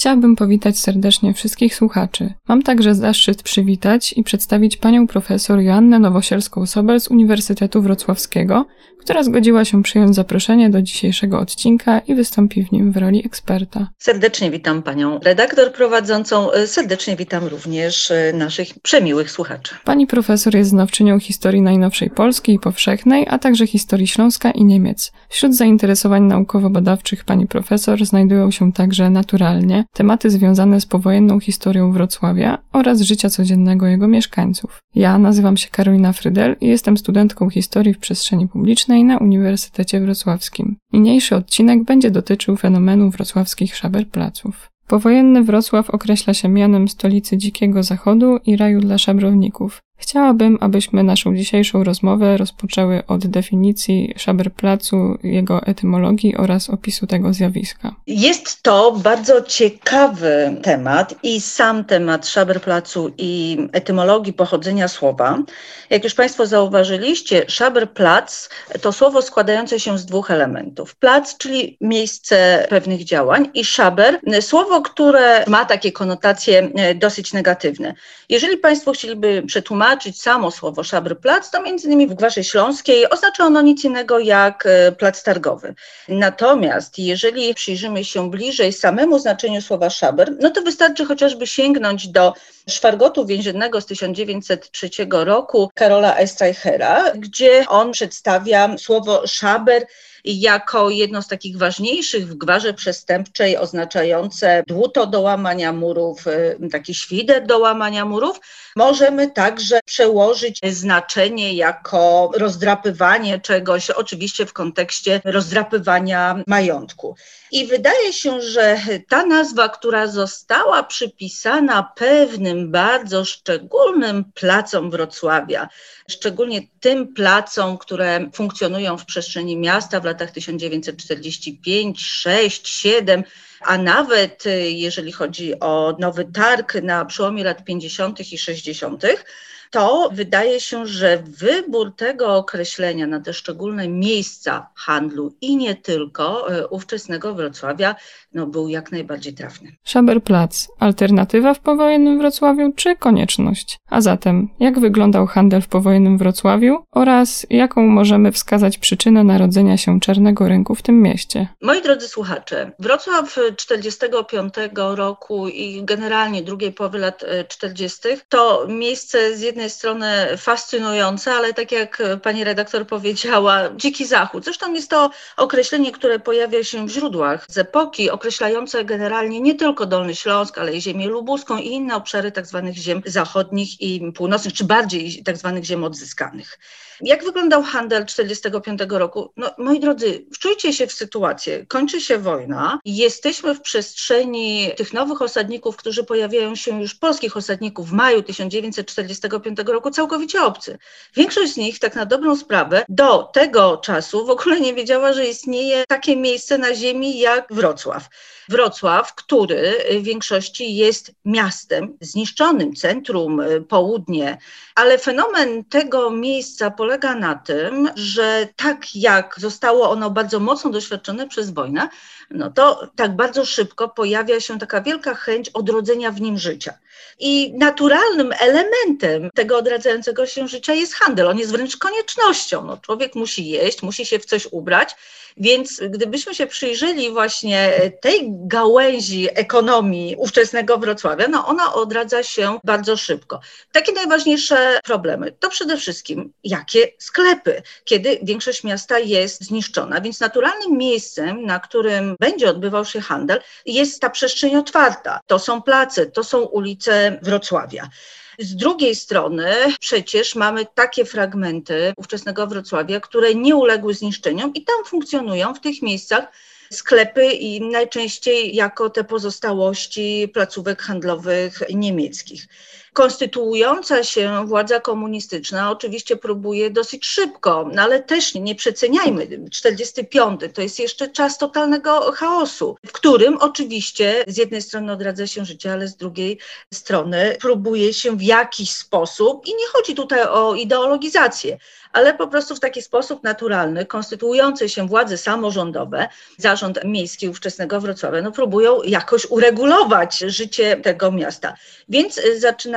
Chciałabym powitać serdecznie wszystkich słuchaczy. Mam także zaszczyt przywitać i przedstawić panią profesor Joannę Nowosielską-Sobel z Uniwersytetu Wrocławskiego, która zgodziła się przyjąć zaproszenie do dzisiejszego odcinka i wystąpi w nim w roli eksperta. Serdecznie witam panią redaktor prowadzącą, serdecznie witam również e, naszych przemiłych słuchaczy. Pani profesor jest znawczynią historii najnowszej Polski i powszechnej, a także historii Śląska i Niemiec. Wśród zainteresowań naukowo-badawczych pani profesor znajdują się także naturalnie tematy związane z powojenną historią Wrocławia oraz życia codziennego jego mieszkańców. Ja nazywam się Karolina Frydel i jestem studentką historii w przestrzeni publicznej na Uniwersytecie Wrocławskim. Niniejszy odcinek będzie dotyczył fenomenu wrocławskich szaberplaców. Powojenny Wrocław określa się mianem stolicy Dzikiego Zachodu i raju dla szabrowników. Chciałabym, abyśmy naszą dzisiejszą rozmowę rozpoczęły od definicji Szaberplacu, jego etymologii oraz opisu tego zjawiska. Jest to bardzo ciekawy temat i sam temat Szaberplacu i etymologii pochodzenia słowa. Jak już Państwo zauważyliście, Szaberplac to słowo składające się z dwóch elementów. Plac, czyli miejsce pewnych działań i szaber, słowo, które ma takie konotacje e, dosyć negatywne. Jeżeli Państwo chcieliby przetłumaczyć, tłumaczyć samo słowo Szabr-Plac, to między innymi w Gwarze Śląskiej oznacza ono nic innego jak e, plac targowy. Natomiast jeżeli przyjrzymy się bliżej samemu znaczeniu słowa szabr, no to wystarczy chociażby sięgnąć do szwargotu więziennego z 1903 roku Karola Estreichera, gdzie on przedstawia słowo szaber jako jedno z takich ważniejszych w gwarze przestępczej, oznaczające dłuto do łamania murów, y, taki świder do łamania murów, możemy także przełożyć znaczenie jako rozdrapywanie czegoś, oczywiście w kontekście rozdrapywania majątku. I wydaje się, że ta nazwa, która została przypisana pewnym bardzo szczególnym placom Wrocławia, szczególnie tym placom, które funkcjonują w przestrzeni miasta w latach 1945, 6, 7, a nawet jeżeli chodzi o nowy targ na przełomie lat 50. i 60., to wydaje się, że wybór tego określenia na te szczególne miejsca handlu i nie tylko e, ówczesnego Wrocławia no, był jak najbardziej trafny. Szaberplac. Alternatywa w powojennym Wrocławiu czy konieczność? A zatem, jak wyglądał handel w powojennym Wrocławiu oraz jaką możemy wskazać przyczynę narodzenia się czarnego rynku w tym mieście? Moi drodzy słuchacze, Wrocław 45 roku i generalnie drugiej połowy lat 40. E, to miejsce z jednej jednej strony fascynujące, ale tak jak pani redaktor powiedziała, dziki zachód. Zresztą jest to określenie, które pojawia się w źródłach z epoki, określające generalnie nie tylko Dolny Śląsk, ale i ziemię lubuską i inne obszary tak zwanych ziem zachodnich i północnych, czy bardziej tak zwanych ziem odzyskanych. Jak wyglądał handel 1945 roku? No, moi drodzy, wczujcie się w sytuację. Kończy się wojna, jesteśmy w przestrzeni tych nowych osadników, którzy pojawiają się już, polskich osadników w maju 1945 roku, całkowicie obcy. Większość z nich, tak na dobrą sprawę, do tego czasu w ogóle nie wiedziała, że istnieje takie miejsce na ziemi jak Wrocław. Wrocław, który w większości jest miastem zniszczonym, centrum, y, południe, ale fenomen tego miejsca polega na tym, że tak jak zostało ono bardzo mocno doświadczone przez wojnę, no to tak bardzo szybko pojawia się taka wielka chęć odrodzenia w nim życia. I naturalnym elementem tego odradzającego się życia jest handel. On jest wręcz koniecznością. No, człowiek musi jeść, musi się w coś ubrać, więc gdybyśmy się przyjrzeli właśnie tej gałęzi ekonomii ówczesnego Wrocławia, no ona odradza się bardzo szybko. Takie najważniejsze problemy to przede wszystkim jakie sklepy, kiedy większość miasta jest zniszczona. Więc naturalnym miejscem, na którym będzie odbywał się handel, jest ta przestrzeń otwarta. To są place, to są ulice Wrocławia. Z drugiej strony przecież mamy takie fragmenty ówczesnego Wrocławia, które nie uległy zniszczeniom i tam funkcjonują w tych miejscach sklepy i najczęściej jako te pozostałości placówek handlowych niemieckich. Konstytuująca się władza komunistyczna oczywiście próbuje dosyć szybko, no ale też nie przeceniajmy. 45 to jest jeszcze czas totalnego chaosu, w którym oczywiście z jednej strony odradza się życie, ale z drugiej strony próbuje się w jakiś sposób, i nie chodzi tutaj o ideologizację, ale po prostu w taki sposób naturalny, konstytuujące się władze samorządowe, zarząd miejski ówczesnego Wrocławia no, próbują jakoś uregulować życie tego miasta. Więc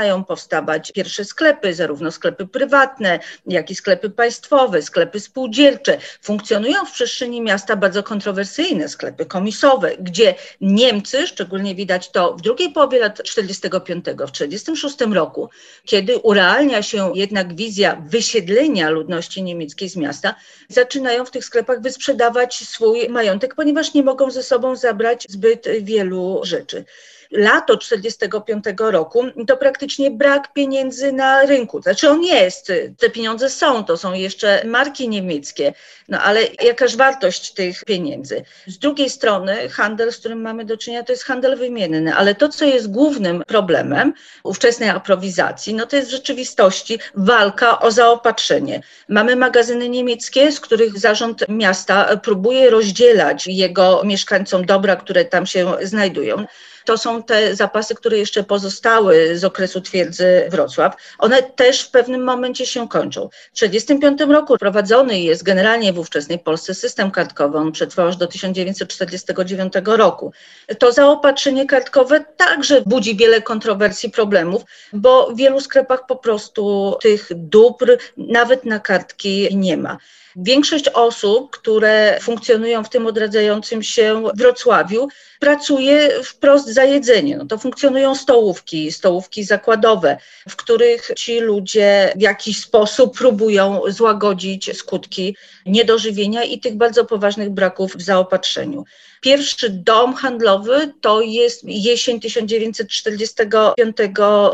zaczynają powstawać pierwsze sklepy, zarówno sklepy prywatne, jak i sklepy państwowe, sklepy spółdzielcze. Funkcjonują w przestrzeni miasta bardzo kontrowersyjne sklepy komisowe, gdzie Niemcy, szczególnie widać to w drugiej połowie lat 45, w 46 roku, kiedy urealnia się jednak wizja wysiedlenia ludności niemieckiej z miasta, zaczynają w tych sklepach wysprzedawać swój majątek, ponieważ nie mogą ze sobą zabrać zbyt wielu rzeczy lato 45 roku, to praktycznie brak pieniędzy na rynku. Znaczy on jest, te pieniądze są, to są jeszcze marki niemieckie, no ale jakaż wartość tych pieniędzy? Z drugiej strony handel, z którym mamy do czynienia, to jest handel wymienny, ale to, co jest głównym problemem ówczesnej aprowizacji, no to jest w rzeczywistości walka o zaopatrzenie. Mamy magazyny niemieckie, z których zarząd miasta próbuje rozdzielać jego mieszkańcom dobra, które tam się znajdują. To są te zapasy, które jeszcze pozostały z okresu twierdzy Wrocław. One też w pewnym momencie się kończą. W 1935 roku prowadzony jest generalnie w ówczesnej Polsce system kartkowy. On przetrwał aż do 1949 roku. To zaopatrzenie kartkowe także budzi wiele kontrowersji, problemów, bo w wielu sklepach po prostu tych dóbr nawet na kartki nie ma. Większość osób, które funkcjonują w tym odradzającym się Wrocławiu, pracuje wprost za jedzenie. No to funkcjonują stołówki, stołówki zakładowe, w których ci ludzie w jakiś sposób próbują złagodzić skutki niedożywienia i tych bardzo poważnych braków w zaopatrzeniu. Pierwszy dom handlowy to jest jesień 1945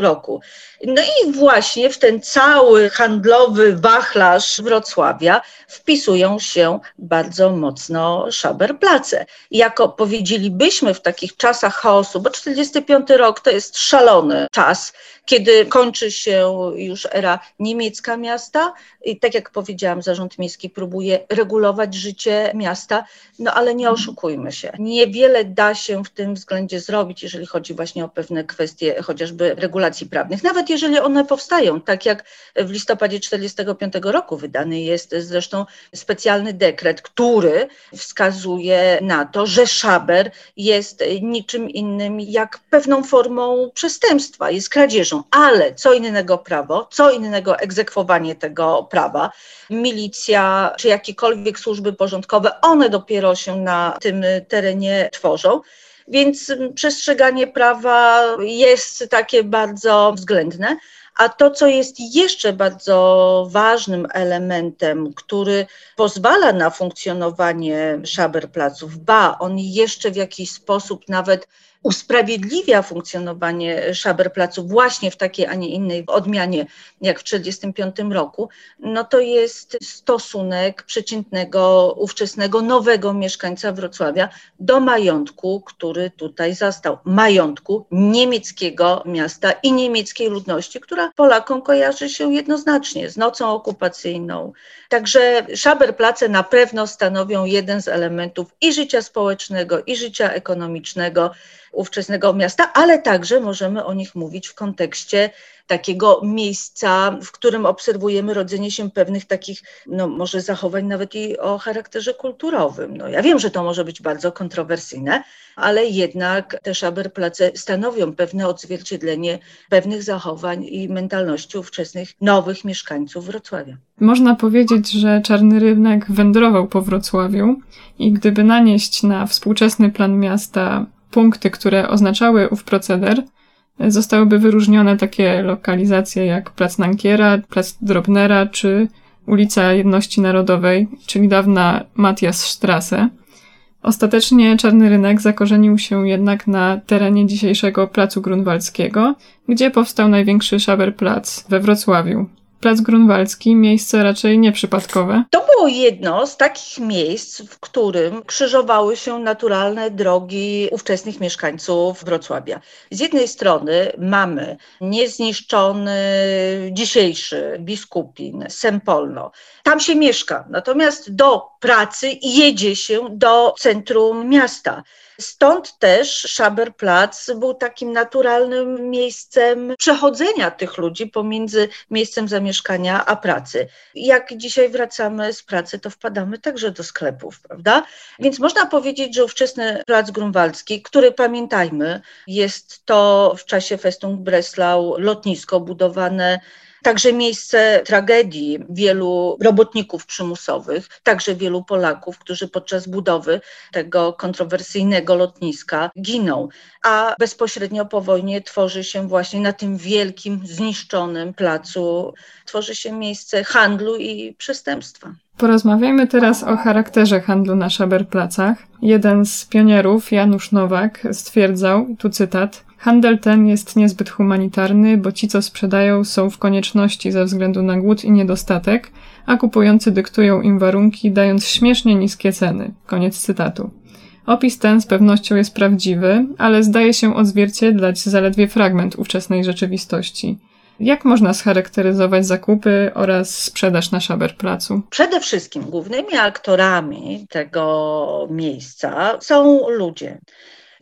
roku. No i właśnie w ten cały handlowy wachlarz Wrocławia wpisują się bardzo mocno Szaberplace. Jako powiedzielibyśmy w takich czasach chaosu, bo 45 rok to jest szalony czas, kiedy kończy się już era niemiecka miasta i tak jak powiedziałam, zarząd miejski próbuje regulować życie miasta, no ale nie oszukujmy się. Niewiele da się w tym względzie zrobić, jeżeli chodzi właśnie o pewne kwestie chociażby regulacji prawnych, nawet jeżeli one powstają, tak jak w listopadzie 45 roku wydany jest zresztą specjalny dekret, który wskazuje na to, że szaber jest niczym innym jak pewną formą przestępstwa, jest kradzieżą. Ale co innego prawo, co innego egzekwowanie tego prawa, milicja czy jakiekolwiek służby porządkowe, one dopiero się na tym terenie tworzą. Więc przestrzeganie prawa jest takie bardzo względne. A to, co jest jeszcze bardzo ważnym elementem, który pozwala na funkcjonowanie szaberplaców, ba, on jeszcze w jakiś sposób nawet usprawiedliwia funkcjonowanie Szaberplacu właśnie w takiej, a nie innej odmianie jak w 1945 roku, no to jest stosunek przeciętnego, ówczesnego, nowego mieszkańca Wrocławia do majątku, który tutaj zastał. Majątku niemieckiego miasta i niemieckiej ludności, która Polakom kojarzy się jednoznacznie z nocą okupacyjną. Także Szaberplace na pewno stanowią jeden z elementów i życia społecznego, i życia ekonomicznego ówczesnego miasta, ale także możemy o nich mówić w kontekście takiego miejsca, w którym obserwujemy rodzenie się pewnych takich, no może zachowań nawet i o charakterze kulturowym. No ja wiem, że to może być bardzo kontrowersyjne, ale jednak te szaberplace stanowią pewne odzwierciedlenie pewnych zachowań i mentalności ówczesnych nowych mieszkańców Wrocławia. Można powiedzieć, że Czarny Rynek wędrował po Wrocławiu i gdyby nanieść na współczesny plan miasta punkty, które oznaczały ów proceder, zostałyby wyróżnione takie lokalizacje jak Plac Nankiera, Plac Drobnera czy ulica Jedności Narodowej, czyli dawna Matias Strasse. Ostatecznie Czarny Rynek zakorzenił się jednak na terenie dzisiejszego Placu Grunwaldzkiego, gdzie powstał największy Szaberplatz we Wrocławiu. Plac Grunwaldzki, miejsce raczej nieprzypadkowe. To było jedno z takich miejsc, w którym krzyżowały się naturalne drogi ówczesnych mieszkańców Wrocławia. Z jednej strony mamy niezniszczony dzisiejszy biskupin Sempolno. Tam się mieszka, natomiast do pracy jedzie się do centrum miasta. Stąd też Szaberplatz był takim naturalnym miejscem przechodzenia tych ludzi pomiędzy miejscem zamieszkania a pracy. Jak dzisiaj wracamy z pracy, to wpadamy także do sklepów, prawda? Więc można powiedzieć, że ówczesny Plac Grunwaldzki, który pamiętajmy, jest to w czasie Festung Breslau lotnisko budowane Także miejsce tragedii wielu robotników przymusowych, także wielu Polaków, którzy podczas budowy tego kontrowersyjnego lotniska giną. A bezpośrednio po wojnie tworzy się właśnie na tym wielkim, zniszczonym placu, tworzy się miejsce handlu i przestępstwa. Porozmawiajmy teraz o charakterze handlu na Szaberplacach. Jeden z pionierów, Janusz Nowak, stwierdzał, tu cytat, Handel ten jest niezbyt humanitarny, bo ci, co sprzedają, są w konieczności ze względu na głód i niedostatek, a kupujący dyktują im warunki, dając śmiesznie niskie ceny. Koniec cytatu. Opis ten z pewnością jest prawdziwy, ale zdaje się odzwierciedlać zaledwie fragment ówczesnej rzeczywistości. Jak można scharakteryzować zakupy oraz sprzedaż na Szaberplacu? Przede wszystkim głównymi aktorami tego miejsca są ludzie.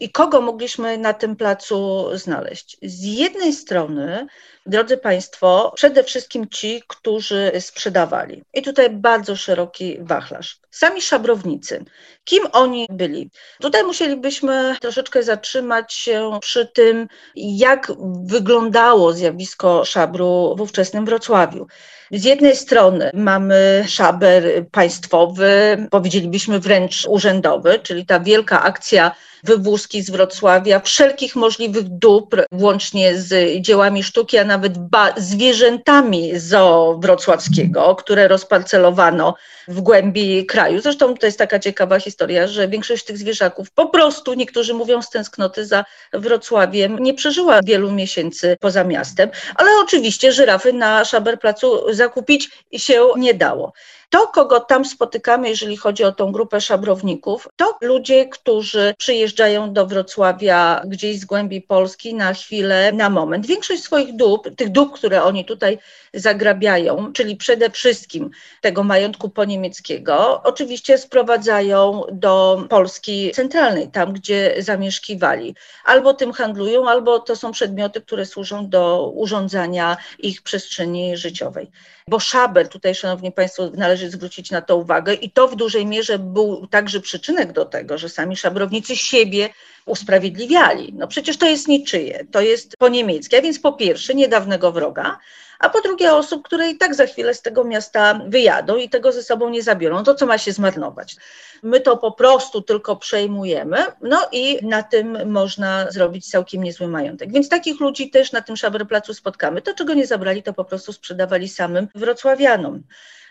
I kogo mogliśmy na tym placu znaleźć? Z jednej strony, drodzy Państwo, przede wszystkim ci, którzy sprzedawali. I tutaj bardzo szeroki wachlarz. Sami szabrownicy. Kim oni byli? Tutaj musielibyśmy troszeczkę zatrzymać się przy tym, jak wyglądało zjawisko szabru w ówczesnym Wrocławiu. Z jednej strony mamy szaber państwowy, powiedzielibyśmy wręcz urzędowy, czyli ta wielka akcja wywózki z Wrocławia, wszelkich możliwych dóbr, włącznie z dziełami sztuki, a nawet zwierzętami zoo wrocławskiego, które rozparcelowano w głębi kraju. Zresztą to jest taka ciekawa historia, że większość tych zwierzaków po prostu, niektórzy mówią z tęsknoty za Wrocławiem, nie przeżyła wielu miesięcy poza miastem, ale oczywiście żyrafy na Szaberplacu zakupić się nie dało. To, kogo tam spotykamy, jeżeli chodzi o tą grupę szabrowników, to ludzie, którzy przyjeżdżają do Wrocławia gdzieś z głębi Polski na chwilę, na moment. Większość swoich dóbr, tych dóbr, które oni tutaj zagrabiają, czyli przede wszystkim tego majątku poniemieckiego, oczywiście sprowadzają do Polski centralnej, tam gdzie zamieszkiwali. Albo tym handlują, albo to są przedmioty, które służą do urządzania ich przestrzeni życiowej. Bo szabel, tutaj szanowni Państwo, należy zwrócić na to uwagę i to w dużej mierze był także przyczynek do tego, że sami szabrownicy siebie usprawiedliwiali. No przecież to jest niczyje, to jest po niemieckie, a więc po pierwsze niedawnego wroga, a po drugie osób, które i tak za chwilę z tego miasta wyjadą i tego ze sobą nie zabiorą, to co ma się zmarnować. My to po prostu tylko przejmujemy, no i na tym można zrobić całkiem niezły majątek. Więc takich ludzi też na tym Szaberplacu spotkamy. To, czego nie zabrali, to po prostu sprzedawali samym wrocławianom.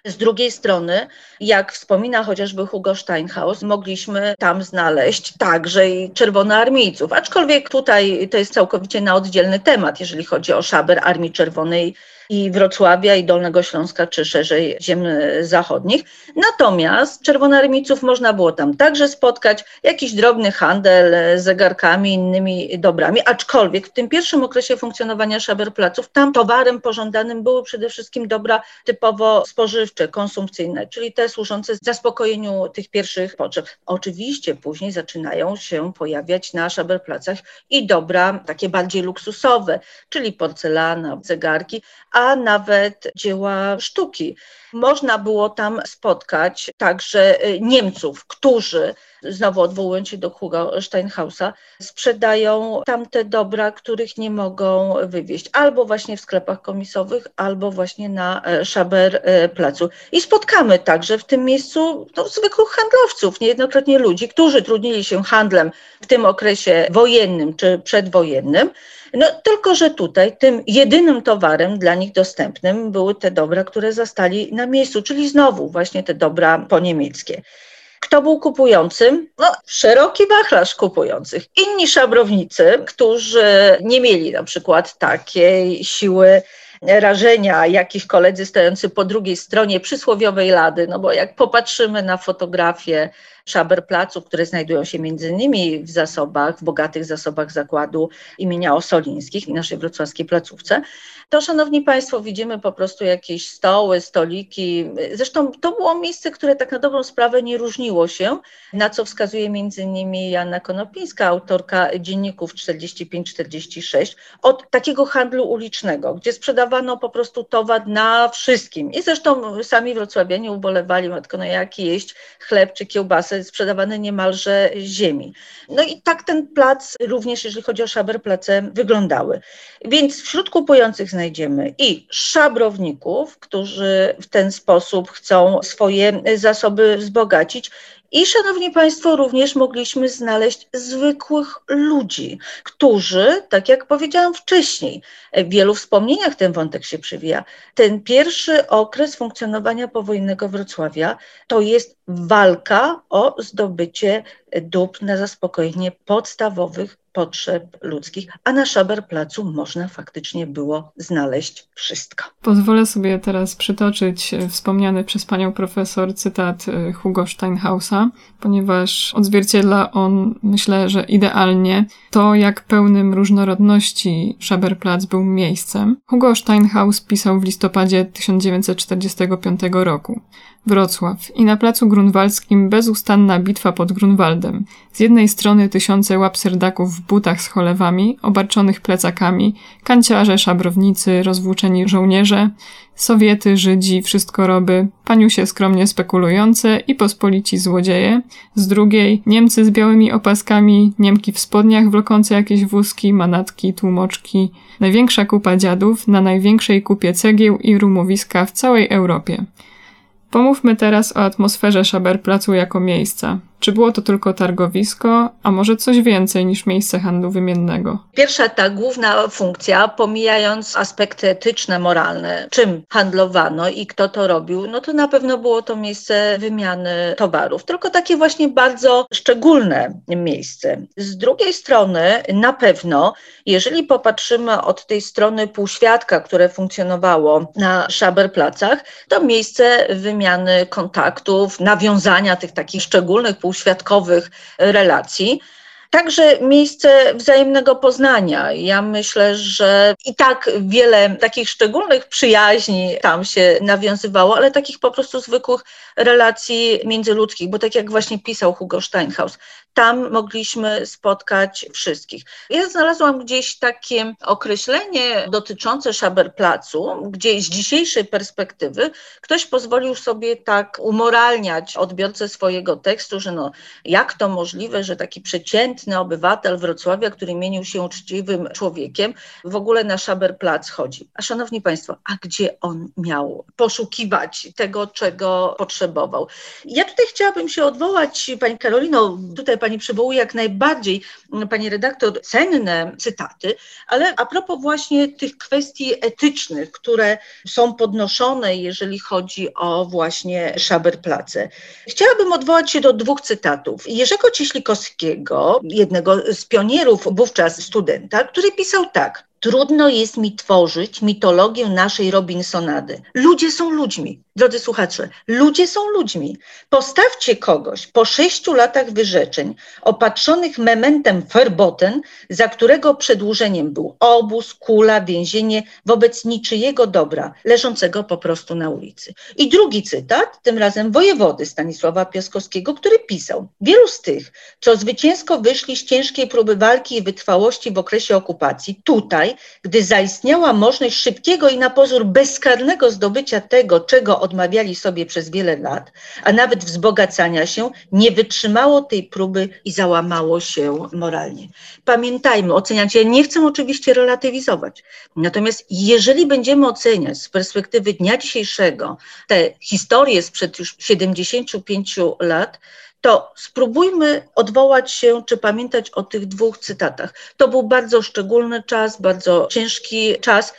Z drugiej strony, jak wspomina chociażby Hugo Steinhaus, mogliśmy tam znaleźć także i czerwonoarmijców, aczkolwiek tutaj to jest całkowicie na oddzielny temat, jeżeli chodzi o szaber Armii Czerwonej i Wrocławia, i Dolnego Śląska, czy szerzej ziem zachodnich. Natomiast czerwonoarmijców można było tam także spotkać, jakiś drobny handel zegarkami, innymi dobrami, aczkolwiek w tym pierwszym okresie funkcjonowania szaberplaców tam towarem pożądanym były przede wszystkim dobra typowo spożywcze, konsumpcyjne, czyli te służące zaspokojeniu tych pierwszych potrzeb. Oczywiście później zaczynają się pojawiać na szaberplacach i dobra takie bardziej luksusowe, czyli porcelana, zegarki, a nawet dzieła sztuki. Można było tam spotkać także y, Niemców, którzy, znowu odwołując się do Hugo Steinhausa, sprzedają tamte dobra, których nie mogą wywieźć, albo właśnie w sklepach komisowych, albo właśnie na e, Szaber e, Placu. I spotkamy także w tym miejscu no, zwykłych handlowców, niejednokrotnie ludzi, którzy trudnili się handlem w tym okresie wojennym czy przedwojennym, no tylko, że tutaj tym jedynym towarem dla nich dostępnym były te dobra, które zastali na miejscu, czyli znowu właśnie te dobra poniemieckie. Kto był kupującym? No, szeroki wachlarz kupujących. Inni szabrownicy, którzy nie mieli na przykład takiej siły rażenia, jakich koledzy stojący po drugiej stronie przysłowiowej lady, no bo jak popatrzymy na fotografię Szaberplacu, które znajdują się między innymi w zasobach, w bogatych zasobach zakładu imienia Osolińskich naszej wrocławskiej placówce, to szanowni Państwo, widzimy po prostu jakieś stoły, stoliki. Zresztą to było miejsce, które tak na dobrą sprawę nie różniło się, na co wskazuje między innymi Janna Konopińska, autorka dzienników 45-46, od takiego handlu ulicznego, gdzie sprzedawano po prostu towar na wszystkim. I zresztą sami wrocławianie ubolewali, matko, no jak jeść chleb czy kiełbasę sprzedawane niemalże ziemi. No i tak ten plac, również jeżeli chodzi o Szaberplace, wyglądały. Więc wśród kupujących znajdziemy i szabrowników, którzy w ten sposób chcą swoje zasoby wzbogacić, i szanowni Państwo, również mogliśmy znaleźć zwykłych ludzi, którzy, tak jak powiedziałam wcześniej, w wielu wspomnieniach ten wątek się przewija. Ten pierwszy okres funkcjonowania powojennego Wrocławia to jest walka o zdobycie dóbr na zaspokojenie podstawowych potrzeb ludzkich, a na Szaberplacu można faktycznie było znaleźć wszystko. Pozwolę sobie teraz przytoczyć e, wspomniany przez panią profesor cytat e, Hugo Steinhausa, ponieważ odzwierciedla on, myślę, że idealnie to, jak pełnym różnorodności Szaberplatz był miejscem. Hugo Steinhaus pisał w listopadzie 1945 roku. Wrocław i na placu grunwaldzkim bezustanna bitwa pod Grunwaldem. Z jednej strony tysiące łapserdaków w butach z cholewami, obarczonych plecakami, kanciarze, szabrownicy, rozwłóczeni żołnierze, Sowiety, Żydzi, wszystko roby, paniusie skromnie spekulujące i pospolici złodzieje. Z drugiej Niemcy z białymi opaskami, Niemki w spodniach wlokące jakieś wózki, manatki, tłumoczki. Największa kupa dziadów na największej kupie cegieł i rumowiska w całej Europie. Pomówmy teraz o atmosferze Szaberplacu jako miejsca. Czy było to tylko targowisko, a może coś więcej niż miejsce handlu wymiennego? Pierwsza ta główna funkcja, pomijając aspekty etyczne, moralne, czym handlowano i kto to robił, no to na pewno było to miejsce wymiany towarów, tylko takie właśnie bardzo szczególne miejsce. Z drugiej strony, na pewno, jeżeli popatrzymy od tej strony półświadka, które funkcjonowało na Szaberplacach, to miejsce wymiany kontaktów, nawiązania tych takich szczególnych współświadkowych relacji. Także miejsce wzajemnego poznania. Ja myślę, że i tak wiele takich szczególnych przyjaźni tam się nawiązywało, ale takich po prostu zwykłych relacji międzyludzkich, bo tak jak właśnie pisał Hugo Steinhaus, tam mogliśmy spotkać wszystkich. Ja znalazłam gdzieś takie określenie dotyczące Szaberplacu, gdzie z dzisiejszej perspektywy ktoś pozwolił sobie tak umoralniać odbiorcę swojego tekstu, że no, jak to możliwe, że taki przeciętny obywatel Wrocławia, który mienił się uczciwym człowiekiem, w ogóle na Szaberplac chodzi. A szanowni Państwo, a gdzie on miał poszukiwać tego, czego potrzebował? Ja tutaj chciałabym się odwołać, Pani Karolino, tutaj Pani przywołuje jak najbardziej, mm, Pani redaktor, cenne cytaty, ale a propos właśnie tych kwestii etycznych, które są podnoszone, jeżeli chodzi o właśnie Szaberplace. Chciałabym odwołać się do dwóch cytatów. Jerzego Cieślikowskiego, jednego z pionierów wówczas studenta, który pisał tak. Trudno jest mi tworzyć mitologię naszej Robinsonady. Ludzie są ludźmi. Drodzy słuchacze, ludzie są ludźmi. Postawcie kogoś po sześciu latach wyrzeczeń, opatrzonych mementem verboten, za którego przedłużeniem był obóz, kula, więzienie wobec niczyjego dobra, leżącego po prostu na ulicy. I drugi cytat, tym razem wojewody Stanisława Piaskowskiego, który pisał: Wielu z tych, co zwycięsko wyszli z ciężkiej próby walki i wytrwałości w okresie okupacji, tutaj, gdy zaistniała możliwość szybkiego i na pozór bezkarnego zdobycia tego, czego odmawiali sobie przez wiele lat, a nawet wzbogacania się, nie wytrzymało tej próby i załamało się moralnie. Pamiętajmy, oceniać, ja nie chcę oczywiście relatywizować, natomiast jeżeli będziemy oceniać z perspektywy dnia dzisiejszego te historie sprzed już 75 lat, to spróbujmy odwołać się czy pamiętać o tych dwóch cytatach. To był bardzo szczególny czas, bardzo ciężki czas.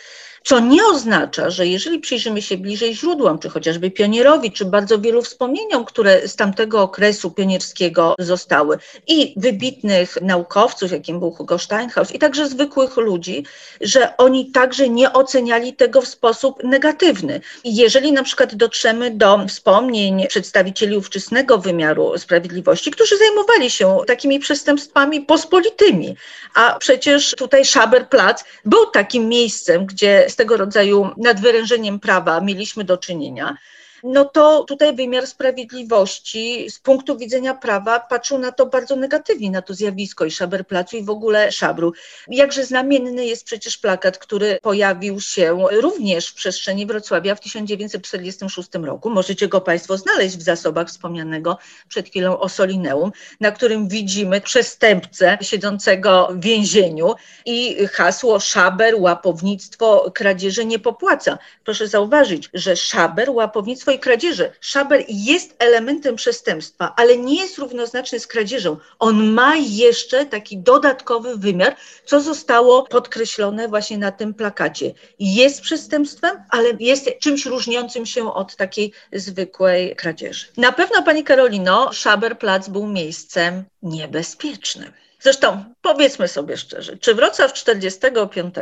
Co nie oznacza, że jeżeli przyjrzymy się bliżej źródłom, czy chociażby pionierowi, czy bardzo wielu wspomnieniom, które z tamtego okresu pionierskiego zostały i wybitnych naukowców, jakim był Hugo Steinhaus, i także zwykłych ludzi, że oni także nie oceniali tego w sposób negatywny. Jeżeli na przykład dotrzemy do wspomnień przedstawicieli ówczesnego wymiaru sprawiedliwości, którzy zajmowali się takimi przestępstwami pospolitymi, a przecież tutaj Szaberplatz był takim miejscem, gdzie z tego rodzaju nadwyrężeniem prawa mieliśmy do czynienia no to tutaj wymiar sprawiedliwości z punktu widzenia prawa patrzył na to bardzo negatywnie, na to zjawisko i Szaberplacu i w ogóle Szabru. Jakże znamienny jest przecież plakat, który pojawił się również w przestrzeni Wrocławia w 1946 roku. Możecie go Państwo znaleźć w zasobach wspomnianego przed chwilą Osolineum, na którym widzimy przestępcę siedzącego w więzieniu i hasło Szaber, łapownictwo, kradzieży nie popłaca. Proszę zauważyć, że Szaber, łapownictwo swojej kradzieży. Szabel jest elementem przestępstwa, ale nie jest równoznaczny z kradzieżą. On ma jeszcze taki dodatkowy wymiar, co zostało podkreślone właśnie na tym plakacie. Jest przestępstwem, ale jest czymś różniącym się od takiej zwykłej kradzieży. Na pewno, Pani Karolino, Szaberplatz był miejscem niebezpiecznym. Zresztą powiedzmy sobie szczerze, czy Wrocław 45,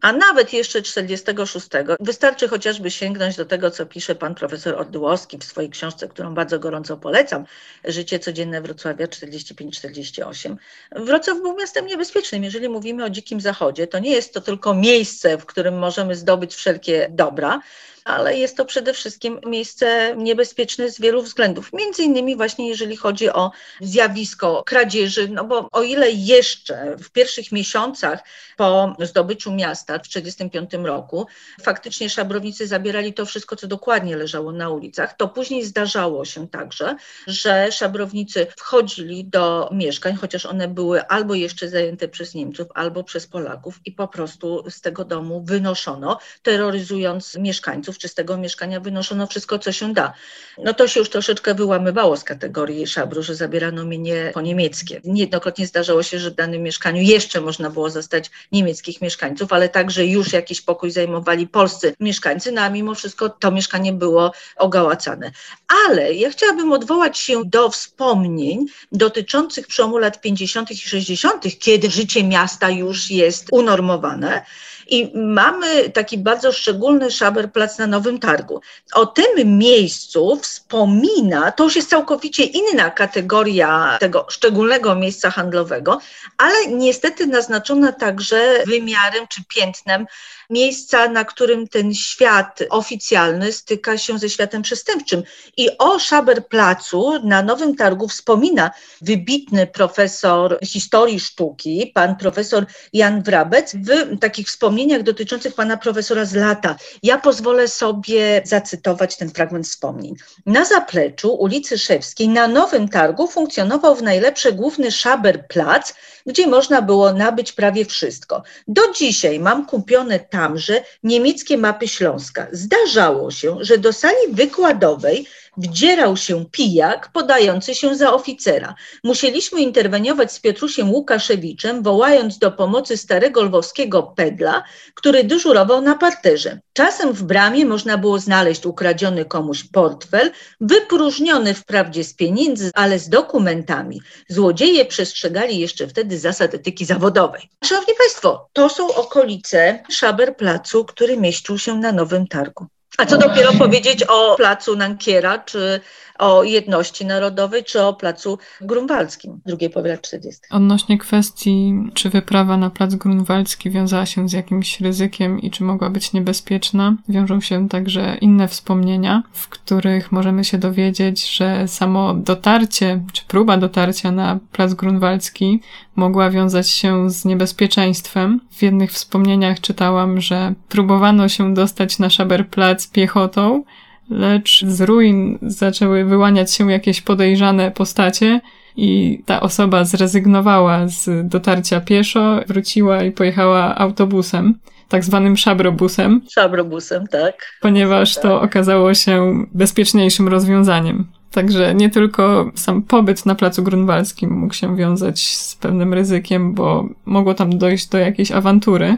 a nawet jeszcze 46, wystarczy chociażby sięgnąć do tego, co pisze pan profesor Oddyłowski w swojej książce, którą bardzo gorąco polecam, Życie codzienne Wrocławia 45-48. Wrocław był miastem niebezpiecznym. Jeżeli mówimy o dzikim zachodzie, to nie jest to tylko miejsce, w którym możemy zdobyć wszelkie dobra, ale jest to przede wszystkim miejsce niebezpieczne z wielu względów. Między innymi właśnie jeżeli chodzi o zjawisko kradzieży, no bo o ile jeszcze w pierwszych miesiącach po zdobyciu miasta w 1945 roku faktycznie szabrownicy zabierali to wszystko, co dokładnie leżało na ulicach, to później zdarzało się także, że szabrownicy wchodzili do mieszkań, chociaż one były albo jeszcze zajęte przez Niemców, albo przez Polaków i po prostu z tego domu wynoszono, terroryzując mieszkańców czy z tego mieszkania wynoszono wszystko, co się da. No to się już troszeczkę wyłamywało z kategorii szabru, że zabierano mienie po niemieckie. Niejednokrotnie zdarzało się, że w danym mieszkaniu jeszcze można było zastać niemieckich mieszkańców, ale także już jakiś pokój zajmowali polscy mieszkańcy, no a mimo wszystko to mieszkanie było ogałacane. Ale ja chciałabym odwołać się do wspomnień dotyczących przełomu lat 50. i 60., kiedy życie miasta już jest unormowane. I mamy taki bardzo szczególny Szaberplatz na Nowym Targu. O tym miejscu wspomina, to już jest całkowicie inna kategoria tego szczególnego miejsca handlowego, ale niestety naznaczona także wymiarem czy piętnem miejsca, na którym ten świat oficjalny styka się ze światem przestępczym. I o Szaberplacu na Nowym Targu wspomina wybitny profesor historii sztuki, pan profesor Jan Wrabec, w takich wspomnieniach dotyczących pana profesora z lata. Ja pozwolę sobie zacytować ten fragment wspomnień. Na zapleczu ulicy Szewskiej na Nowym Targu funkcjonował w najlepsze główny Szaberplac, gdzie można było nabyć prawie wszystko. Do dzisiaj mam kupione tamże niemieckie mapy Śląska. Zdarzało się, że do sali wykładowej wdzierał się pijak podający się za oficera. Musieliśmy interweniować z Piotrusiem Łukaszewiczem, wołając do pomocy starego lwowskiego pedla, który dyżurował na parterze. Czasem w bramie można było znaleźć ukradziony komuś portfel, wypróżniony wprawdzie z pieniędzy, ale z dokumentami. Złodzieje przestrzegali jeszcze wtedy zasad etyki zawodowej. Szanowni Państwo, to są okolice Szaberplacu, który mieścił się na Nowym Targu. A co dopiero powiedzieć o placu Nankiera, czy o jedności narodowej, czy o placu grunwaldzkim drugiej połowy lat 40. Odnośnie kwestii, czy wyprawa na plac grunwaldzki wiązała się z jakimś ryzykiem i czy mogła być niebezpieczna, wiążą się także inne wspomnienia, w których możemy się dowiedzieć, że samo dotarcie, czy próba dotarcia na plac grunwaldzki mogła wiązać się z niebezpieczeństwem. W jednych wspomnieniach czytałam, że próbowano się dostać na Szaberplatz piechotą, lecz z ruin zaczęły wyłaniać się jakieś podejrzane postacie i ta osoba zrezygnowała z dotarcia pieszo, wróciła i pojechała autobusem, tak zwanym szabrobusem. Szabrobusem, tak. Ponieważ to tak. okazało się bezpieczniejszym rozwiązaniem. Także nie tylko sam pobyt na placu grunwalskim mógł się wiązać z pewnym ryzykiem, bo mogło tam dojść do jakiejś awantury,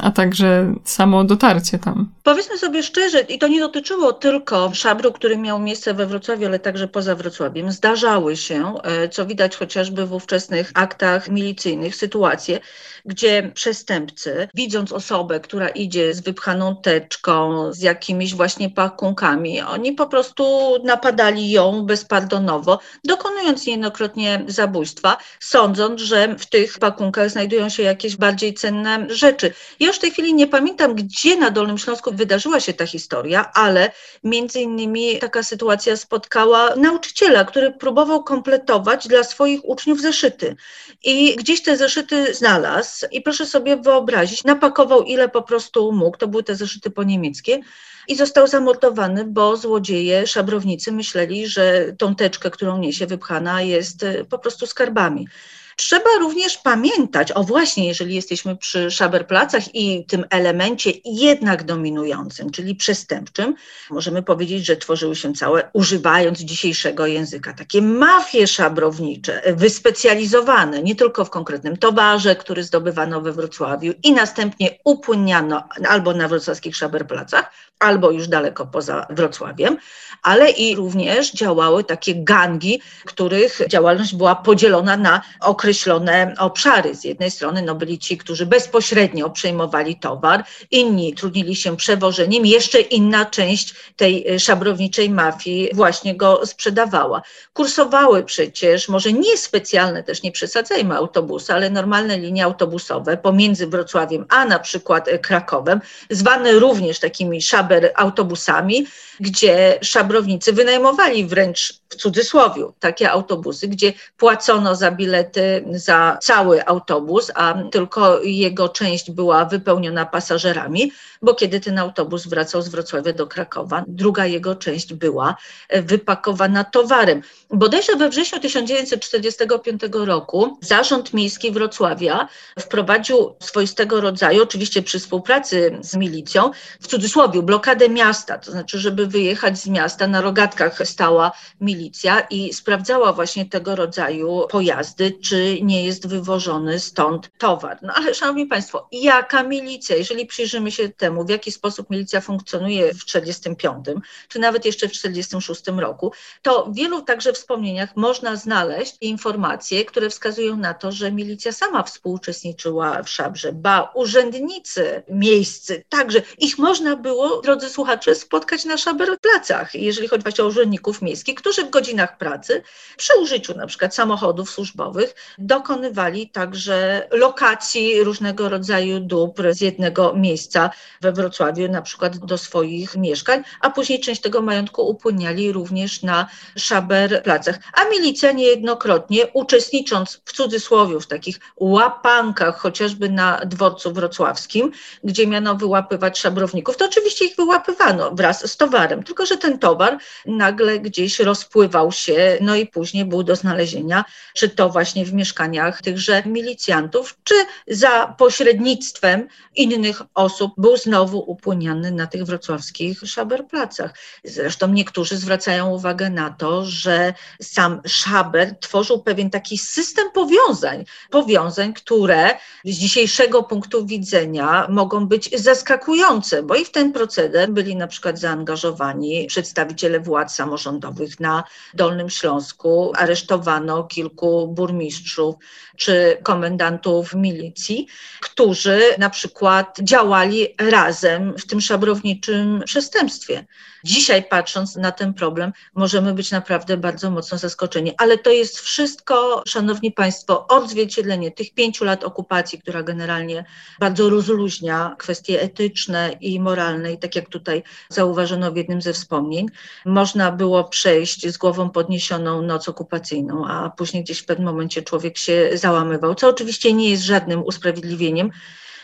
a także samo dotarcie tam. Powiedzmy sobie szczerze, i to nie dotyczyło tylko szabru, który miał miejsce we Wrocławiu, ale także poza Wrocławiem. Zdarzały się, e, co widać chociażby w ówczesnych aktach milicyjnych, sytuacje, gdzie przestępcy, widząc osobę, która idzie z wypchaną teczką, z jakimiś właśnie pakunkami, oni po prostu napadali ją bezpardonowo, dokonując niejednokrotnie zabójstwa, sądząc, że w tych pakunkach znajdują się jakieś bardziej cenne rzeczy. Ja już w tej chwili nie pamiętam, gdzie na Dolnym Śląsku wydarzyła się ta historia, ale między innymi taka sytuacja spotkała nauczyciela, który próbował kompletować dla swoich uczniów zeszyty. I gdzieś te zeszyty znalazł i proszę sobie wyobrazić, napakował ile po prostu mógł, to były te zeszyty po niemieckie, i został zamordowany, bo złodzieje, szabrownicy myśleli, że tą teczkę, którą niesie wypchana jest po prostu skarbami. Trzeba również pamiętać, o właśnie, jeżeli jesteśmy przy szaberplacach i tym elemencie jednak dominującym, czyli przestępczym, możemy powiedzieć, że tworzyły się całe, używając dzisiejszego języka, takie mafie szabrownicze, wyspecjalizowane nie tylko w konkretnym towarze, który zdobywano we Wrocławiu i następnie upłynniano albo na wrocławskich szaberplacach, albo już daleko poza Wrocławiem, ale i również działały takie gangi, których działalność była podzielona na określone obszary. Z jednej strony no, byli ci, którzy bezpośrednio przejmowali towar, inni trudnili się przewożeniem, jeszcze inna część tej e, szabrowniczej mafii właśnie go sprzedawała. Kursowały przecież, może nie specjalne, też nie przesadzajmy autobusy, ale normalne linie autobusowe pomiędzy Wrocławiem a na przykład e, Krakowem, zwane również takimi szaber autobusami, gdzie szabrownicy wynajmowali wręcz w cudzysłowie takie autobusy, gdzie płacono za bilety za cały autobus, a tylko jego część była wypełniona pasażerami, bo kiedy ten autobus wracał z Wrocławia do Krakowa, druga jego część była wypakowana towarem. Bodajże we wrześniu 1945 roku Zarząd Miejski Wrocławia wprowadził swoistego rodzaju, oczywiście przy współpracy z milicją, w cudzysłowie, blokadę miasta, to znaczy, żeby wyjechać z miasta, na rogatkach stała milicja i sprawdzała właśnie tego rodzaju pojazdy, czy nie jest wywożony stąd towar. No ale szanowni państwo, jaka milicja, jeżeli przyjrzymy się temu, w jaki sposób milicja funkcjonuje w 1945, czy nawet jeszcze w 1946 roku, to w wielu także wspomnieniach można znaleźć informacje, które wskazują na to, że milicja sama współuczestniczyła w szabrze, ba, urzędnicy miejscy, także ich można było, drodzy słuchacze, spotkać na szaberplacach, jeżeli chodzi o urzędników miejskich, którzy w godzinach pracy przy użyciu na przykład samochodów służbowych dokonywali także lokacji różnego rodzaju dóbr z jednego miejsca we Wrocławiu, na przykład do swoich mieszkań, a później część tego majątku upłyniali również na szaberplacach. A milicja niejednokrotnie uczestnicząc w cudzysłowie w takich łapankach, chociażby na dworcu wrocławskim, gdzie miano wyłapywać szabrowników, to oczywiście ich wyłapywano wraz z towarem, tylko że ten towar nagle gdzieś rozpływał się, no i później był do znalezienia, czy to właśnie w mieszkaniach tychże milicjantów, czy za pośrednictwem innych osób był znowu upłyniany na tych wrocławskich szaberplacach. Zresztą niektórzy zwracają uwagę na to, że sam szaber tworzył pewien taki system powiązań, powiązań, które z dzisiejszego punktu widzenia mogą być zaskakujące, bo i w ten proceder byli na przykład zaangażowani przedstawiciele władz samorządowych na Dolnym Śląsku, aresztowano kilku burmistrzów czy komendantów milicji, którzy na przykład działali razem w tym szabrowniczym przestępstwie. Dzisiaj patrząc na ten problem, możemy być naprawdę bardzo mocno zaskoczeni, ale to jest wszystko, szanowni państwo, odzwierciedlenie tych pięciu lat okupacji, która generalnie bardzo rozluźnia kwestie etyczne i moralne i tak jak tutaj zauważono w jednym ze wspomnień, można było przejść z głową podniesioną noc okupacyjną, a później gdzieś w pewnym momencie człowiek się załamywał, co oczywiście nie jest żadnym usprawiedliwieniem.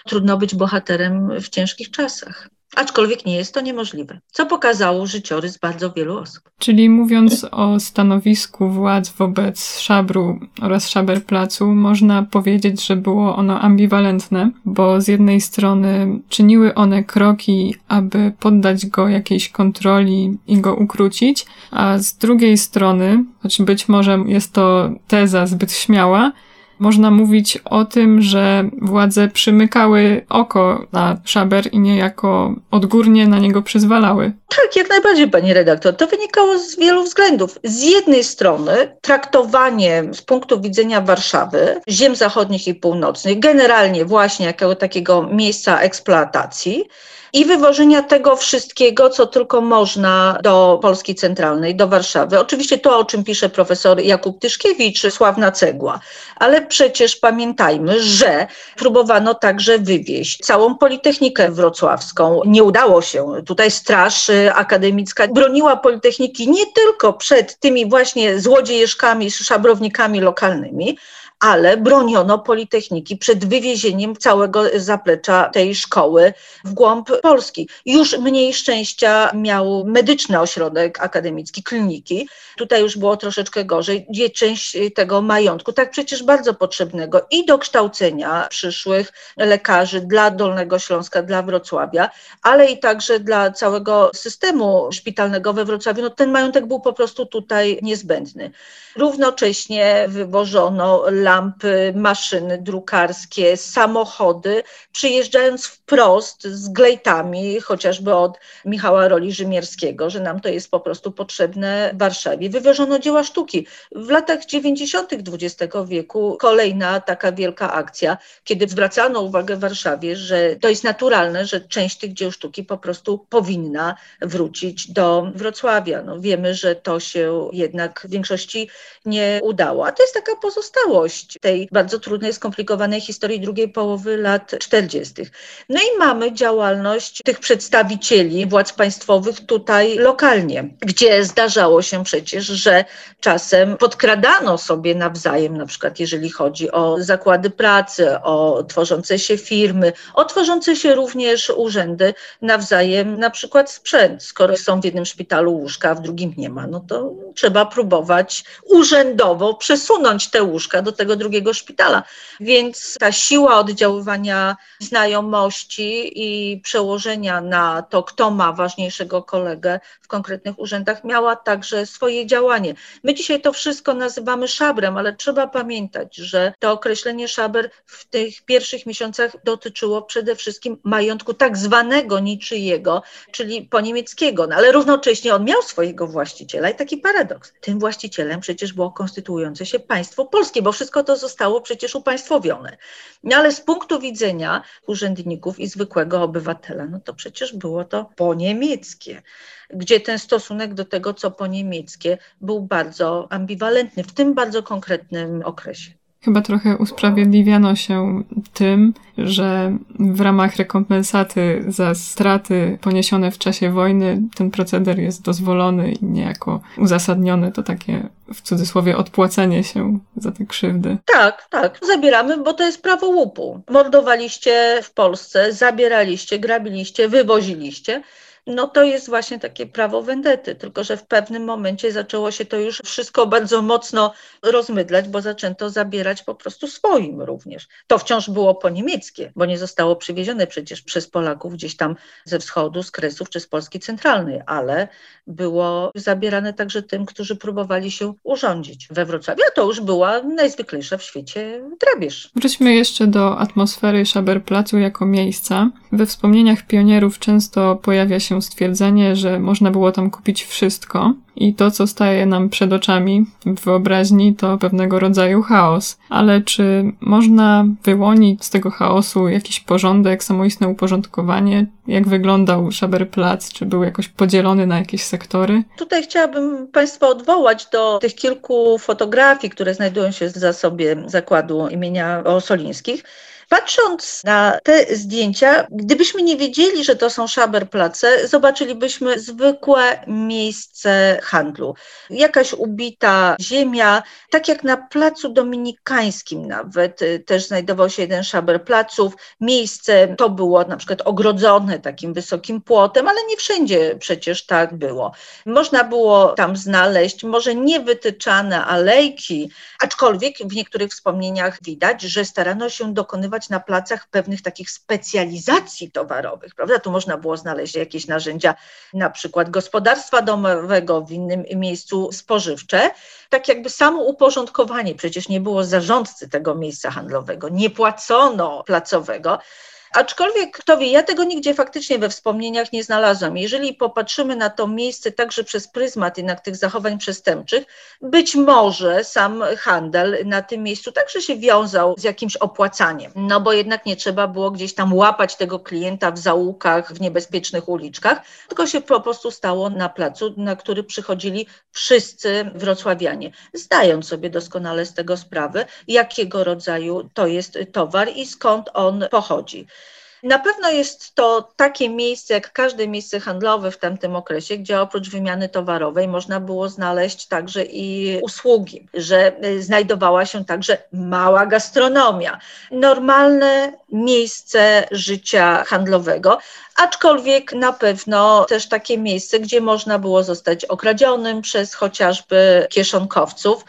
Trudno być bohaterem w ciężkich czasach. Aczkolwiek nie jest to niemożliwe, co pokazało życiorys bardzo wielu osób. Czyli mówiąc o stanowisku władz wobec Szabru oraz Szaberplacu, można powiedzieć, że było ono ambiwalentne, bo z jednej strony czyniły one kroki, aby poddać go jakiejś kontroli i go ukrócić, a z drugiej strony, choć być może jest to teza zbyt śmiała, można mówić o tym, że władze przymykały oko na Szaber i niejako odgórnie na niego przyzwalały. Tak, jak najbardziej, pani redaktor. To wynikało z wielu względów. Z jednej strony traktowanie z punktu widzenia Warszawy, ziem zachodnich i północnych, generalnie właśnie jako takiego miejsca eksploatacji, i wywożenia tego wszystkiego, co tylko można do Polski Centralnej, do Warszawy. Oczywiście to, o czym pisze profesor Jakub Tyszkiewicz, sławna cegła, ale przecież pamiętajmy, że próbowano także wywieźć całą Politechnikę Wrocławską. Nie udało się. Tutaj Straż Akademicka broniła Politechniki nie tylko przed tymi właśnie złodziejeszkami, szabrownikami lokalnymi, ale broniono Politechniki przed wywiezieniem całego zaplecza tej szkoły w głąb Polski. Już mniej szczęścia miał medyczny ośrodek akademicki, kliniki. Tutaj już było troszeczkę gorzej, gdzie część tego majątku, tak przecież bardzo potrzebnego i do kształcenia przyszłych lekarzy dla Dolnego Śląska, dla Wrocławia, ale i także dla całego systemu szpitalnego we Wrocławiu, no ten majątek był po prostu tutaj niezbędny. Równocześnie wywożono lampy, maszyny drukarskie, samochody, przyjeżdżając wprost z glejtami, chociażby od Michała Roli Rzymierskiego, że nam to jest po prostu potrzebne w Warszawie. Wywożono dzieła sztuki. W latach 90. XX wieku kolejna taka wielka akcja, kiedy zwracano uwagę Warszawie, że to jest naturalne, że część tych dzieł sztuki po prostu powinna wrócić do Wrocławia. No, wiemy, że to się jednak w większości nie udało. A to jest taka pozostałość tej bardzo trudnej, skomplikowanej historii drugiej połowy lat 40. No i mamy działalność tych przedstawicieli władz państwowych tutaj lokalnie, gdzie zdarzało się przecież, że czasem podkradano sobie nawzajem, na przykład jeżeli chodzi o zakłady pracy, o tworzące się firmy, o tworzące się również urzędy nawzajem, na przykład sprzęt. Skoro są w jednym szpitalu łóżka, a w drugim nie ma, no to trzeba próbować urzędowo przesunąć te łóżka do tego drugiego szpitala. Więc ta siła oddziaływania znajomości i przełożenia na to, kto ma ważniejszego kolegę w konkretnych urzędach, miała także swoje działanie. My dzisiaj to wszystko nazywamy szabrem, ale trzeba pamiętać, że to określenie szaber w tych pierwszych miesiącach dotyczyło przede wszystkim majątku tak zwanego niczyjego, czyli po niemieckiego, no, ale równocześnie on miał swojego właściciela i taki paradoks. Tym właścicielem przecież było konstytuujące się państwo polskie, bo wszystko to zostało przecież upaństwowione. No ale z punktu widzenia urzędników i zwykłego obywatela, no to przecież było to po niemieckie gdzie ten stosunek do tego, co po niemieckie, był bardzo ambiwalentny w tym bardzo konkretnym okresie. Chyba trochę usprawiedliwiano się tym, że w ramach rekompensaty za straty poniesione w czasie wojny ten proceder jest dozwolony i niejako uzasadniony. To takie w cudzysłowie odpłacenie się za te krzywdy. Tak, tak. Zabieramy, bo to jest prawo łupu. Mordowaliście w Polsce, zabieraliście, grabiliście, wywoziliście no to jest właśnie takie prawo wendety, tylko że w pewnym momencie zaczęło się to już wszystko bardzo mocno rozmydlać, bo zaczęto zabierać po prostu swoim również. To wciąż było po niemieckie, bo nie zostało przywiezione przecież przez Polaków gdzieś tam ze wschodu, z Kresów czy z Polski Centralnej, ale było zabierane także tym, którzy próbowali się urządzić we Wrocławiu, a to już była najzwyklejsza w świecie drabież. Wróćmy jeszcze do atmosfery Szaberplacu jako miejsca. We wspomnieniach pionierów często pojawia się stwierdzenie, że można było tam kupić wszystko i to, co staje nam przed oczami w wyobraźni, to pewnego rodzaju chaos. Ale czy można wyłonić z tego chaosu jakiś porządek, samoistne uporządkowanie? Jak wyglądał Szaberplatz? Czy był jakoś podzielony na jakieś sektory? Tutaj chciałabym Państwa odwołać do tych kilku fotografii, które znajdują się w zasobie zakładu imienia Osolińskich. Patrząc na te zdjęcia, gdybyśmy nie wiedzieli, że to są szaberplace, zobaczylibyśmy zwykłe miejsce handlu. Jakaś ubita ziemia, tak jak na placu dominikańskim nawet y, też znajdował się jeden szaber placów. Miejsce to było na przykład ogrodzone takim wysokim płotem, ale nie wszędzie przecież tak było. Można było tam znaleźć może niewytyczane alejki, aczkolwiek w niektórych wspomnieniach widać, że starano się dokonywać na placach pewnych takich specjalizacji towarowych, prawda? Tu można było znaleźć jakieś narzędzia, na przykład gospodarstwa domowego, w innym miejscu spożywcze. Tak jakby samo uporządkowanie, przecież nie było zarządcy tego miejsca handlowego, nie płacono placowego, Aczkolwiek, kto wie, ja tego nigdzie faktycznie we wspomnieniach nie znalazłam. Jeżeli popatrzymy na to miejsce także przez pryzmat jednak tych zachowań przestępczych, być może sam handel na tym miejscu także się wiązał z jakimś opłacaniem, no bo jednak nie trzeba było gdzieś tam łapać tego klienta w zaułkach, w niebezpiecznych uliczkach, tylko się po prostu stało na placu, na który przychodzili wszyscy wrocławianie, zdając sobie doskonale z tego sprawę, jakiego rodzaju to jest towar i skąd on pochodzi. Na pewno jest to takie miejsce, jak każde miejsce handlowe w tamtym okresie, gdzie oprócz wymiany towarowej można było znaleźć także i usługi, że y, znajdowała się także mała gastronomia. Normalne miejsce życia handlowego, aczkolwiek na pewno też takie miejsce, gdzie można było zostać okradzionym przez chociażby kieszonkowców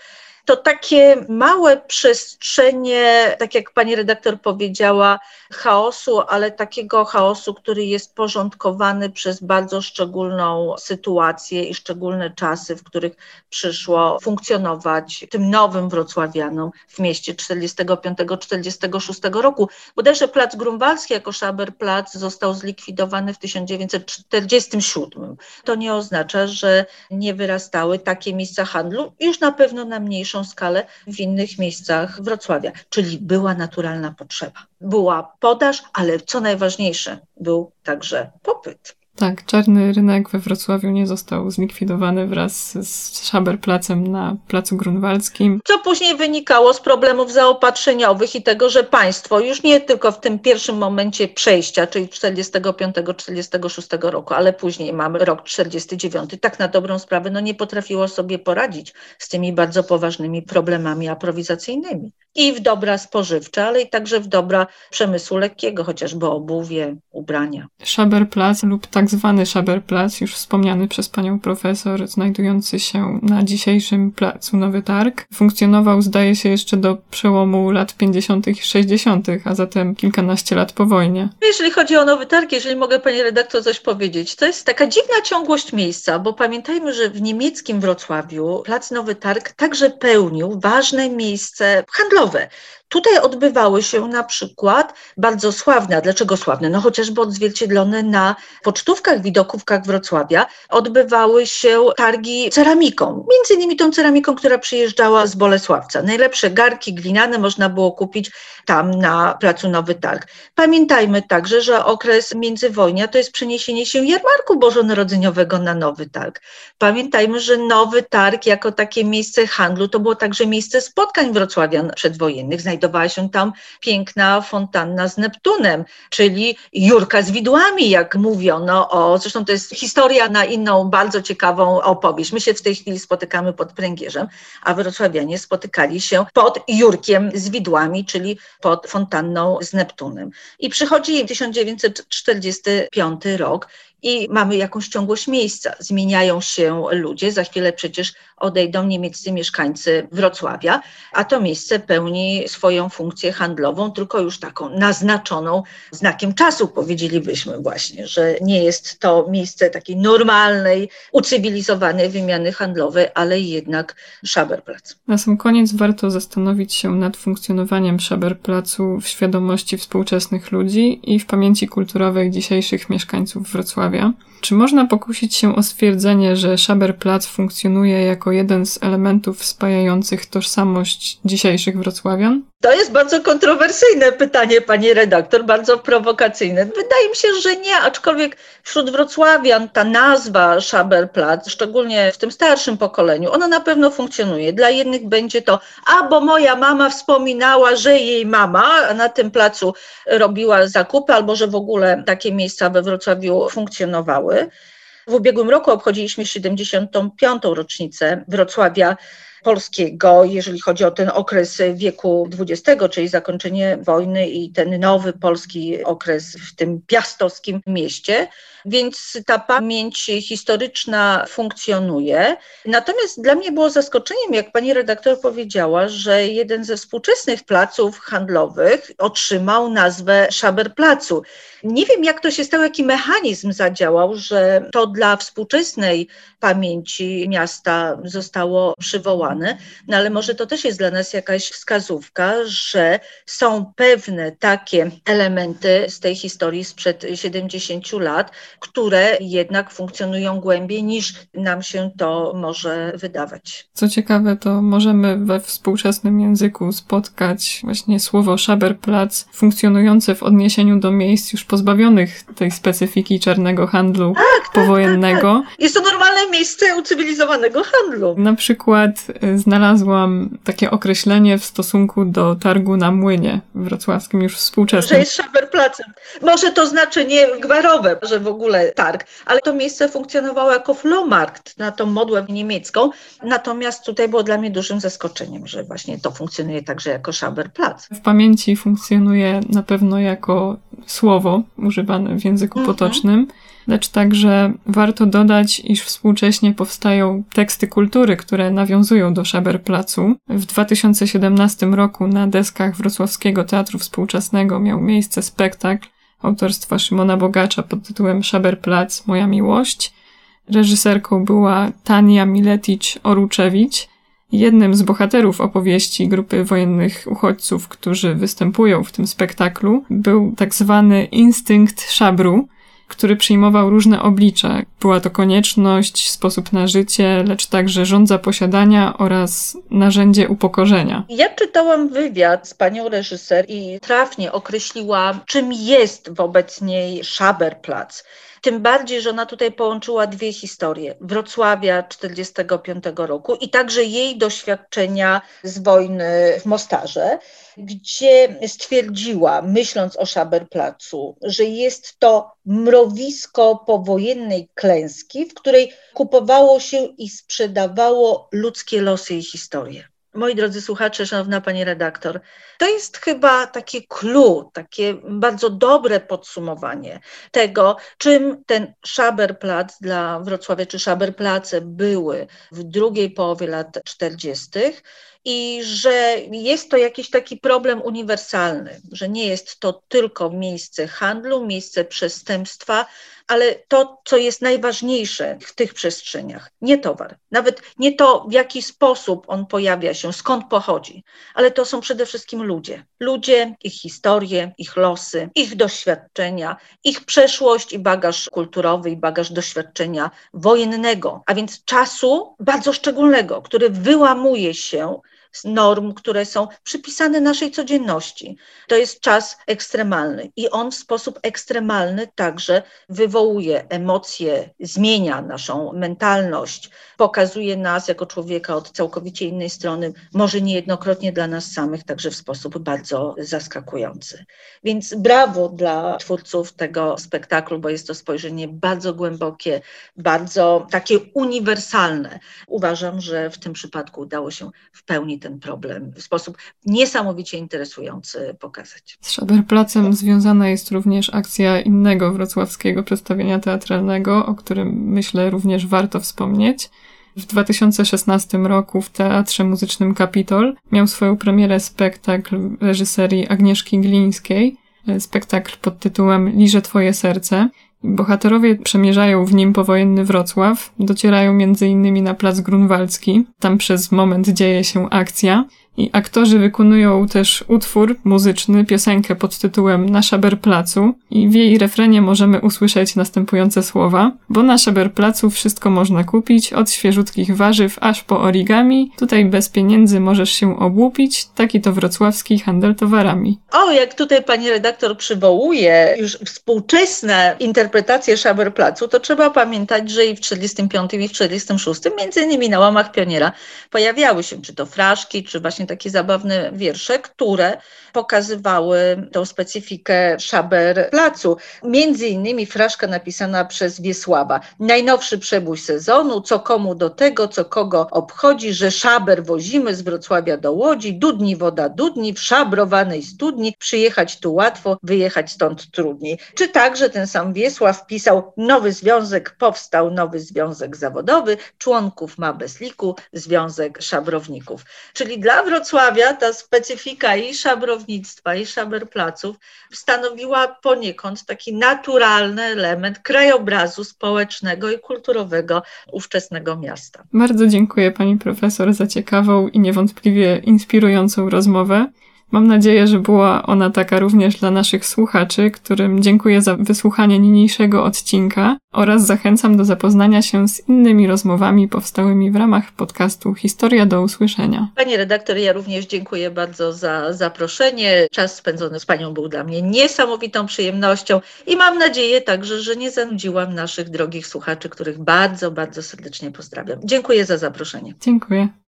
to takie małe przestrzenie, tak jak pani redaktor powiedziała, chaosu, ale takiego chaosu, który jest porządkowany przez bardzo szczególną sytuację i szczególne czasy, w których przyszło funkcjonować tym nowym wrocławianom w mieście 45-46 roku. Bodajże Plac Grunwaldzki jako Szaberplatz został zlikwidowany w 1947. To nie oznacza, że nie wyrastały takie miejsca handlu, już na pewno na mniejszą skalę w innych miejscach Wrocławia, czyli była naturalna potrzeba. Była podaż, ale co najważniejsze, był także popyt. Tak, czarny rynek we Wrocławiu nie został zlikwidowany wraz z Szaberplacem na Placu Grunwaldzkim. Co później wynikało z problemów zaopatrzeniowych i tego, że państwo już nie tylko w tym pierwszym momencie przejścia, czyli 45-46 roku, ale później mamy rok 49, tak na dobrą sprawę no nie potrafiło sobie poradzić z tymi bardzo poważnymi problemami aprowizacyjnymi. I w dobra spożywcze, ale i także w dobra przemysłu lekkiego, chociażby obuwie, ubrania. Szaberplac lub tak zwany Szaberplatz, już wspomniany przez panią profesor, znajdujący się na dzisiejszym placu Nowy Targ, funkcjonował zdaje się jeszcze do przełomu lat 50. i 60., a zatem kilkanaście lat po wojnie. Jeżeli chodzi o Nowy Targ, jeżeli mogę pani redaktor coś powiedzieć, to jest taka dziwna ciągłość miejsca, bo pamiętajmy, że w niemieckim Wrocławiu plac Nowy Targ także pełnił ważne miejsce handlowe. of it Tutaj odbywały się na przykład bardzo sławne, a dlaczego sławne? No chociażby odzwierciedlone na pocztówkach, widokówkach Wrocławia, odbywały się targi ceramiką, między innymi tą ceramiką, która przyjeżdżała z Bolesławca. Najlepsze garki glinane można było kupić tam na Placu Nowy Targ. Pamiętajmy także, że okres międzywojnia to jest przeniesienie się jarmarku bożonarodzeniowego na Nowy Targ. Pamiętajmy, że Nowy Targ jako takie miejsce handlu to było także miejsce spotkań wrocławian przedwojennych znajdowała się tam piękna fontanna z Neptunem, czyli Jurka z widłami, jak mówiono o, zresztą to jest historia na inną bardzo ciekawą opowieść. My się w tej chwili spotykamy pod pręgierzem, a wrocławianie spotykali się pod Jurkiem z widłami, czyli pod fontanną z Neptunem. I przychodzi 1945 rok i mamy jakąś ciągłość miejsca. Zmieniają się ludzie, za chwilę przecież odejdą niemieccy mieszkańcy Wrocławia, a to miejsce pełni swoją funkcję handlową, tylko już taką naznaczoną znakiem czasu, powiedzielibyśmy właśnie, że nie jest to miejsce takiej normalnej, ucywilizowanej wymiany handlowej, ale jednak Szaberplatz. Na sam koniec warto zastanowić się nad funkcjonowaniem Szaberplacu w świadomości współczesnych ludzi i w pamięci kulturowej dzisiejszych mieszkańców Wrocławia. Czy można pokusić się o stwierdzenie, że Szaberplatz funkcjonuje jako jeden z elementów spajających tożsamość dzisiejszych wrocławian? To jest bardzo kontrowersyjne pytanie, pani redaktor, bardzo prowokacyjne. Wydaje mi się, że nie, aczkolwiek wśród wrocławian ta nazwa Szaberplatz, szczególnie w tym starszym pokoleniu, ona na pewno funkcjonuje. Dla jednych będzie to, a bo moja mama wspominała, że jej mama na tym placu robiła zakupy, albo że w ogóle takie miejsca we Wrocławiu funkcjonowały. W ubiegłym roku obchodziliśmy 75. rocznicę Wrocławia polskiego, jeżeli chodzi o ten okres wieku XX, czyli zakończenie wojny i ten nowy polski okres w tym piastowskim mieście. Więc ta pamięć historyczna funkcjonuje. Natomiast dla mnie było zaskoczeniem, jak pani redaktor powiedziała, że jeden ze współczesnych placów handlowych otrzymał nazwę Szaberplacu. Nie wiem, jak to się stało, jaki mechanizm zadziałał, że to dla współczesnej pamięci miasta zostało przywołane, no ale może to też jest dla nas jakaś wskazówka, że są pewne takie elementy z tej historii sprzed 70 lat, które jednak funkcjonują głębiej niż nam się to może wydawać. Co ciekawe, to możemy we współczesnym języku spotkać właśnie słowo Szaberplatz funkcjonujące w odniesieniu do miejsc już pozbawionych tej specyfiki czarnego handlu tak, tak powojennego. Tak, tak. Jest to normalne miejsce ucywilizowanego handlu. Na przykład y, znalazłam takie określenie w stosunku do targu na młynie wrocławskim już współczesnym. Że jest Szaberplacem. Może to znaczenie gwarowe, że w ogóle targ, ale to miejsce funkcjonowało jako Flohmarkt na tą modłę niemiecką. Natomiast tutaj było dla mnie dużym zaskoczeniem, że właśnie to funkcjonuje także jako Szaberplatz. W pamięci funkcjonuje na pewno jako słowo używane w języku mhm. potocznym lecz także warto dodać, iż współcześnie powstają teksty kultury, które nawiązują do Szaberplacu. W 2017 roku na deskach Wrocławskiego Teatru Współczesnego miał miejsce spektakl autorstwa Szymona Bogacza pod tytułem Szaberplac – Moja miłość. Reżyserką była Tania Miletic-Oruczewicz. Jednym z bohaterów opowieści grupy wojennych uchodźców, którzy występują w tym spektaklu, był tak zwany instynkt szabru, który przyjmował różne oblicze. Była to konieczność, sposób na życie, lecz także żądza posiadania oraz narzędzie upokorzenia. Ja czytałam wywiad z panią reżyser i trafnie określiła, czym jest wobec niej Szaberplatz. Tym bardziej, że ona tutaj połączyła dwie historie. Wrocławia 45 roku i także jej doświadczenia z wojny w Mostarze, gdzie stwierdziła, myśląc o Szaberplacu, że jest to mrowisko powojennej klęski, w której kupowało się i sprzedawało ludzkie losy i historie. Moi drodzy słuchacze, szanowna pani redaktor, to jest chyba takie clue, takie bardzo dobre podsumowanie tego, czym ten Szaberplatz dla Wrocławia, czy Szaberplace były w drugiej połowie lat 40 i że jest to jakiś taki problem uniwersalny, że nie jest to tylko miejsce handlu, miejsce przestępstwa, ale to, co jest najważniejsze w tych przestrzeniach, nie towar, nawet nie to, w jaki sposób on pojawia się, skąd pochodzi, ale to są przede wszystkim ludzie. Ludzie, ich historie, ich losy, ich doświadczenia, ich przeszłość i bagaż kulturowy, i bagaż doświadczenia wojennego, a więc czasu bardzo szczególnego, który wyłamuje się norm, które są przypisane naszej codzienności. To jest czas ekstremalny i on w sposób ekstremalny także wywołuje emocje, zmienia naszą mentalność, pokazuje nas jako człowieka od całkowicie innej strony, może niejednokrotnie dla nas samych, także w sposób bardzo zaskakujący. Więc brawo dla twórców tego spektaklu, bo jest to spojrzenie bardzo głębokie, bardzo takie uniwersalne. Uważam, że w tym przypadku udało się w pełni ten problem w sposób niesamowicie interesujący pokazać. Z Szaberplacem związana jest również akcja innego wrocławskiego przedstawienia teatralnego, o którym myślę również warto wspomnieć. W 2016 roku w Teatrze Muzycznym Kapitol miał swoją premierę spektakl reżyserii Agnieszki Glińskiej, spektakl pod tytułem Liże Twoje serce. Bohaterowie przemierzają w nim powojenny Wrocław, docierają między innymi na plac Grunwaldzki. Tam przez moment dzieje się akcja i aktorzy wykonują też utwór muzyczny, piosenkę pod tytułem Na Szaberplacu i w jej refrenie możemy usłyszeć następujące słowa, bo na Szaberplacu wszystko można kupić, od świeżutkich warzyw aż po origami, tutaj bez pieniędzy możesz się obłupić, taki to wrocławski handel towarami. O, jak tutaj pani redaktor przywołuje już współczesne interpretacje Szaberplacu, to trzeba pamiętać, że i w 45 i w 46 między innymi na łamach Pioniera pojawiały się czy to fraszki, czy właśnie właśnie takie zabawne wiersze, które pokazywały tą specyfikę Szaber Placu. Między innymi fraszka napisana przez Wiesława. Najnowszy przebój sezonu, co komu do tego, co kogo obchodzi, że szaber wozimy z Wrocławia do Łodzi, dudni woda dudni, w szabrowanej studni, przyjechać tu łatwo, wyjechać stąd trudniej. Czy także ten sam Wiesław pisał, nowy związek powstał, nowy związek zawodowy, członków ma bez liku, związek szabrowników. Czyli dla Wrocławia ta specyfika i szabrownictwa, i szaberplaców stanowiła poniekąd taki naturalny element krajobrazu społecznego i kulturowego ówczesnego miasta. Bardzo dziękuję pani profesor za ciekawą i niewątpliwie inspirującą rozmowę. Mam nadzieję, że była ona taka również dla naszych słuchaczy, którym dziękuję za wysłuchanie niniejszego odcinka oraz zachęcam do zapoznania się z innymi rozmowami powstałymi w ramach podcastu Historia do usłyszenia. Pani redaktor, ja również dziękuję bardzo za zaproszenie. Czas spędzony z Panią był dla mnie niesamowitą przyjemnością i mam nadzieję także, że nie zanudziłam naszych drogich słuchaczy, których bardzo, bardzo serdecznie pozdrawiam. Dziękuję za zaproszenie. Dziękuję.